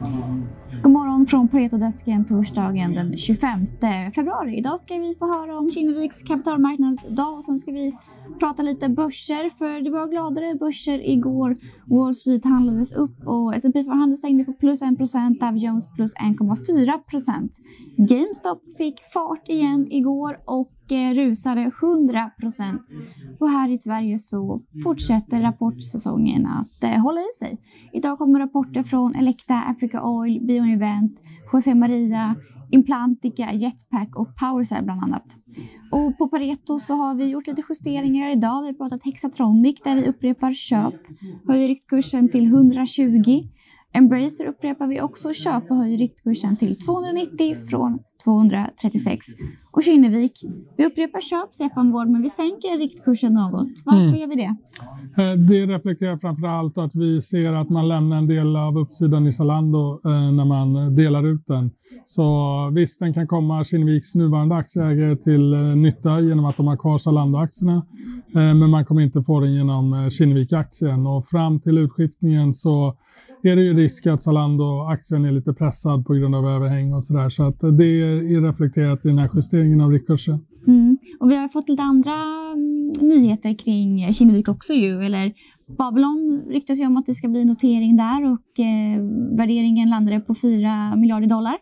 Mm. God morgon från Paretodesken torsdagen den 25 februari. Idag ska vi få höra om Kinneviks kapitalmarknadsdag och sen ska vi prata lite börser för det var gladare börser igår. Wall Street handlades upp och S&P 500 stängde på plus 1 Dow Jones plus 1,4% GameStop fick fart igen igår och eh, rusade 100 Och här i Sverige så fortsätter rapportsäsongen att eh, hålla i sig. Idag kommer rapporter från Elekta, Africa Oil, Bioinvent, José Maria, Implantica, Jetpack och Powercell bland annat. Och på Pareto så har vi gjort lite justeringar idag. Vi har pratat Hexatronic där vi upprepar köp, höjer riktkursen till 120. Embracer upprepar vi också köp och höjer riktkursen till 290 från 236. Och Kinnevik, vi upprepar köp Stefan Wård, men vi sänker riktkursen något. Varför mm. gör vi det? Eh, det reflekterar framför allt att vi ser att man lämnar en del av uppsidan i Zalando eh, när man delar ut den. Så visst, den kan komma Kinneviks nuvarande aktieägare till eh, nytta genom att de har kvar Zalando-aktierna. Men man kommer inte få den genom Kinnevik-aktien och fram till utskiftningen så är det ju risk att Zalando-aktien är lite pressad på grund av överhäng och sådär. Så att det är reflekterat i den här justeringen av riktkursen. Mm. Och vi har fått lite andra mm, nyheter kring Kinnevik också ju, eller Babylon ryktas ju om att det ska bli notering där och eh, värderingen landade på 4 miljarder dollar.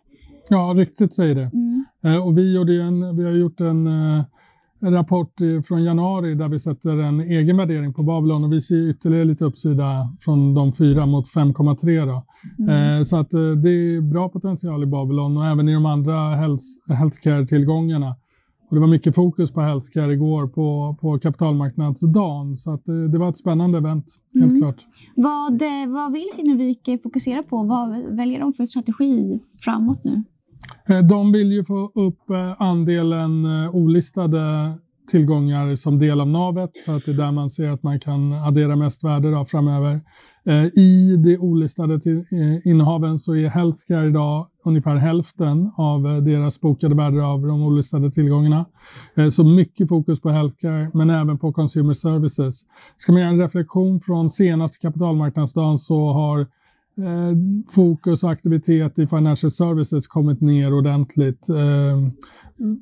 Ja, ryktet säger det. Mm. Eh, och vi, gjorde en, vi har gjort en eh, en rapport från januari där vi sätter en egen värdering på Babylon och vi ser ytterligare lite uppsida från de fyra mot 5,3. Mm. Eh, så att eh, det är bra potential i Babylon och även i de andra health, healthcare-tillgångarna. Och det var mycket fokus på healthcare igår på, på kapitalmarknadsdagen så att det, eh, det var ett spännande event, helt mm. klart. Vad, vad vill Kinnevik fokusera på? Vad väljer de för strategi framåt nu? Eh, de vill ju få upp eh, andelen eh, olistade tillgångar som del av navet för att det är där man ser att man kan addera mest värde framöver. I de olistade innehaven så är healthcare idag ungefär hälften av deras bokade värde av de olistade tillgångarna. Så mycket fokus på healthcare men även på consumer services. Ska man göra en reflektion från senaste kapitalmarknadsdagen så har Eh, fokus och aktivitet i financial services kommit ner ordentligt eh,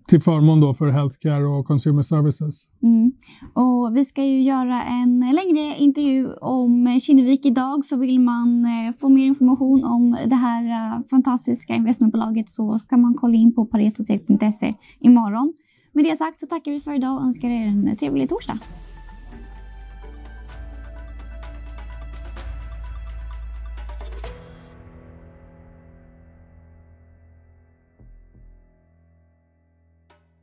till förmån då för healthcare och consumer services. Mm. Och vi ska ju göra en längre intervju om Kinnevik idag så vill man eh, få mer information om det här eh, fantastiska investmentbolaget så ska man kolla in på paretosek.se imorgon. Med det sagt så tackar vi för idag och önskar er en trevlig torsdag.